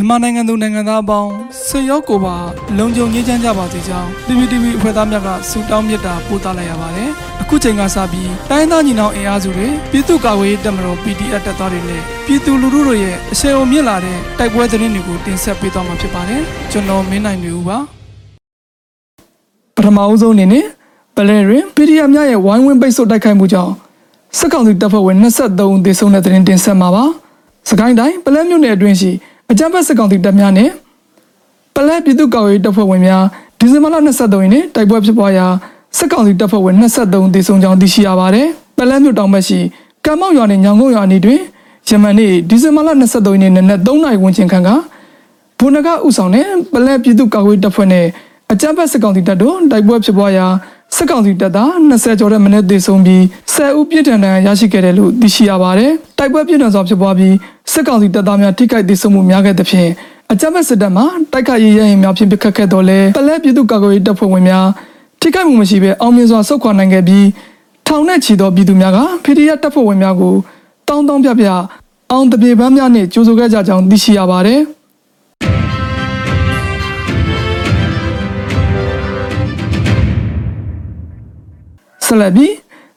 မြန်မာနိုင်ငံသူနိုင်ငံသားအပေါင်းဆွေရောက်ကိုပါလုံခြုံရေးချမ်းကြပါစေကြောင်း PPTV အဖွဲ့သားများကဆုတောင်းမေတ္တာပို့သလိုက်ရပါတယ်။အခုချိန်ကစပြီးတိုင်းသားညီနောင်အင်အားစုတွေပြည်သူ့ကာကွယ်ရေးတပ်မတော် PDF တပ်သားတွေနဲ့ပြည်သူလူထုတို့ရဲ့အဆင်အုံမြင့်လာတဲ့တိုက်ပွဲသတင်းတွေကိုတင်ဆက်ပေးသွားမှာဖြစ်ပါတယ်။ကျွန်တော်မင်းနိုင်နေဦးပါ။ပထမအဦးဆုံးအနေနဲ့ပလဲတွင် PDF များရဲ့ဝိုင်းဝန်းပိတ်ဆို့တိုက်ခိုက်မှုကြောင့်စစ်ကောင်စီတပ်ဖွဲ့ဝင်23ဦးသေဆုံးတဲ့သတင်းတင်ဆက်မှာပါ။စကိုင်းတိုင်းပလဲမြို့နယ်အတွင်းရှိ အကြမ်းဖက်စစ်ကောင်စီတပ်များနဲ့ပလဲပြည်သူ့ကာကွယ်ရေးတပ်ဖွဲ့ဝင်များဒီဇင်ဘာလ23ရက်နေ့တိုက်ပွဲဖြစ်ပွားရာစစ်ကောင်စီတပ်ဖွဲ့ဝင်23ဦးသေဆုံးကြောင်းသိရှိရပါတယ်။ပလဲမြို့တောင်ဘက်ရှိကံမောက်ရွာနဲ့ညောင်ကုန်းရွာအနီးတွင်ယမန်နေ့ဒီဇင်ဘာလ23ရက်နေ့နနက်3နာရီဝန်းကျင်ခန့်ကဘုန်းနဂဥဆောင်နဲ့ပလဲပြည်သူ့ကာကွယ်ရေးတပ်ဖွဲ့နဲ့အကြမ်းဖက်စစ်ကောင်စီတပ်တို့တိုက်ပွဲဖြစ်ပွားရာ စစ်ကောင်စီတပ်သား20ကျော်တဲ့မနေ့သေဆုံးပြီး10ဦးပြစ်ဒဏ်ရရှိခဲ့တယ်လို့သိရှိရပါတယ်။တိုက်ပွဲပြစ်ဒဏ်စွာဖြစ်ပွားပြီးစစ်ကောင်စီတပ်သားများထိခိုက်သေဆုံးမှုများခဲ့တဲ့ဖြင့်အကြမ်းဖက်စစ်တပ်မှတိုက်ခိုက်ရေးရရင်များဖြင့်ပစ်ခတ်ခဲ့တော်လဲပလဲပြည်သူ့ကာကွယ်ရေးတပ်ဖွဲ့ဝင်များထိခိုက်မှုမရှိဘဲအောင်မြင်စွာဆုတ်ခွာနိုင်ခဲ့ပြီးထောင်နဲ့ချီသောပြည်သူများက PDF တပ်ဖွဲ့ဝင်များကိုတောင်းတောင်းပြပြအောင်တပြေပန်းများနှင့်ကြိုးဆိုခဲ့ကြကြောင်းသိရှိရပါတယ်။ ဆက်လက်ပြီး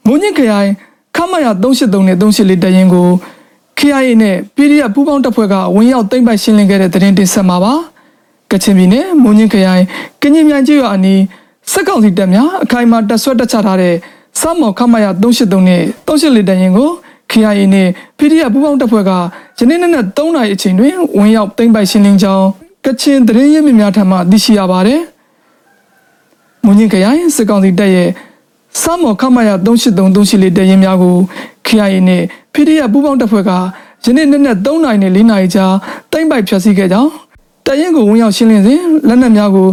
မုံညစ်ခရိုင်ခမရ383နဲ့384တရင်ကို KIA နဲ့ PDF ပူးပေါင်းတပ်ဖွဲ့ကဝင်ရောက်သိမ်းပိုက်ရှင်းလင်းခဲ့တဲ့သတင်းတင်ဆက်မှာပါကချင်ပြည်နယ်မုံညစ်ခရိုင်ကညင်မြိုင်ကျွော်အနီးစက်ကောင်စီတပ်များအခိုင်အမာတပ်ဆွဲတပ်ချထားတဲ့စမော်ခမရ383နဲ့384တရင်ကို KIA နဲ့ PDF ပူးပေါင်းတပ်ဖွဲ့ကယနေ့နေ့နဲ့3နာရီအချိန်တွင်ဝင်ရောက်သိမ်းပိုက်ရှင်းလင်းကြောင်းကချင်သတင်းရင်းမြစ်များထံမှသိရှိရပါတယ်မုံညစ်ခရိုင်စက်ကောင်စီတပ်ရဲ့ စမော်ခမရ383 384တရင်များကို KIA နဲ့ PDF ပူးပေါင်းတပ်ဖွဲ့ကယနေ့နေ့နဲ့3နိုင်နဲ့4နိုင်ကြာတိမ့်ပိုက်ဖျက်ဆီးခဲ့ကြောင်းတရင်ကိုဝင်ရောက်ရှင်းလင်းစဉ်လက်နက်များကို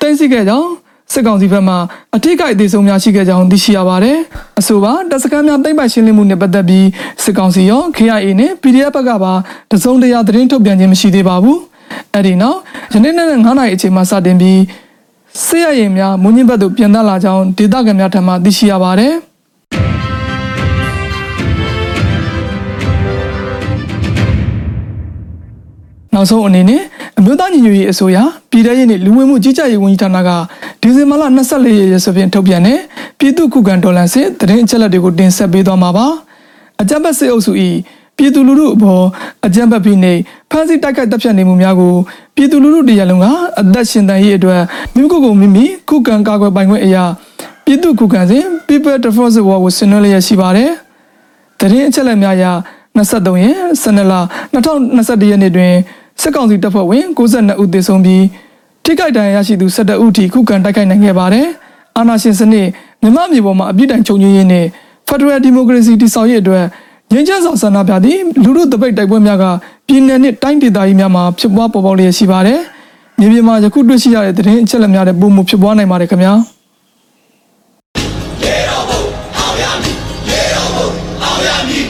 တင်ဆီးခဲ့ကြောင်းစစ်ကောင်စီဘက်မှအထိကိအသေးဆုံးများရှိခဲ့ကြောင်းသိရှိရပါတယ်။အဆိုပါတပ်စခန်းများတိမ့်ပိုက်ရှင်းလင်းမှုနဲ့ပတ်သက်ပြီးစစ်ကောင်စီရော KIA နဲ့ PDF ဘက်ကပါတစုံတရာသတင်းထုတ်ပြန်ခြင်းမရှိသေးပါဘူး။အဲဒီနောက်ယနေ့နေ့နဲ့9နိုင်အချိန်မှစတင်ပြီး ဆေးရရင်များမွန်းညင်းဘက်သို့ပြန်သက်လာကြောင်းဒေသခံများထံမှသိရှိရပါတယ်။နောက်ဆုံးအနေနဲ့အမျိုးသားညီညွတ်ရေးအစိုးရပြည်ထရေးနှင့်လူဝင်မှုကြီးကြပ်ရေးဝန်ကြီးဌာနကဒီဇင်ဘာလ24ရက်ရက်စွဲဖြင့်ထုတ်ပြန်တဲ့ပြည်သူ့ခုခံဒေါ်လာစစ်သတင်းအချက်အလက်တွေကိုတင်ဆက်ပေးသွားမှာပါအကြံဖက်စစ်အုပ်စု၏ ပြည်သူလူထုအပေါ်အကြံဖက်ပြီးနေဖမ်းဆီးတိုက်ခိုက်တပ်ဖြတ်နေမှုများကိုပြည်သူလူထုတရားလုံးကအသက်ရှင်တန်ရေးအတွက်မိမိကိုယ်ကိုမိမိခုခံကာကွယ်ပိုင်ခွင့်အရာပြည်သူ့ခုခံစဉ် People Defense War ကိုဆင်နွှဲလျက်ရှိပါတယ်သတင်းအချက်အလက်များအရ23ရက်12လ2021ရက်နေ့တွင်စစ်ကောင်စီတပ်ဖွဲ့ဝင်62ဦးသေဆုံးပြီးထိခိုက်ဒဏ်ရာရရှိသူ17ဦးထိခုခံတိုက်ခိုက်နိုင်ခဲ့ပါတယ်။အာဏာရှင်စနစ်မြမမြေပေါ်မှာအပြစ်ဒဏ်ချုပ်ငြိမ်းရေးနဲ့ Federal Democracy တည်ဆောက်ရေးအတွက် ငြိမ်းချမ်းစွာဆန္ဒပြသည့်လူထုတပိတ်တိုက်ပွဲများကပြည်내နှင့်တိုင်းဒေသကြီးများမှာဖြစ်ပွားပေါ်ပေါက်လျက်ရှိပါတယ်။မြေပြင်မှာယခုတွေ့ရှိရတဲ့သတင်းအချက်အလက်များတဲ့ပုံမှုဖြစ်ပွားနိုင်ပါတယ်ခင်ဗျာ။ရေတော်ဘုံအောင်ရမည်ရေတော်ဘုံအောင်ရမည်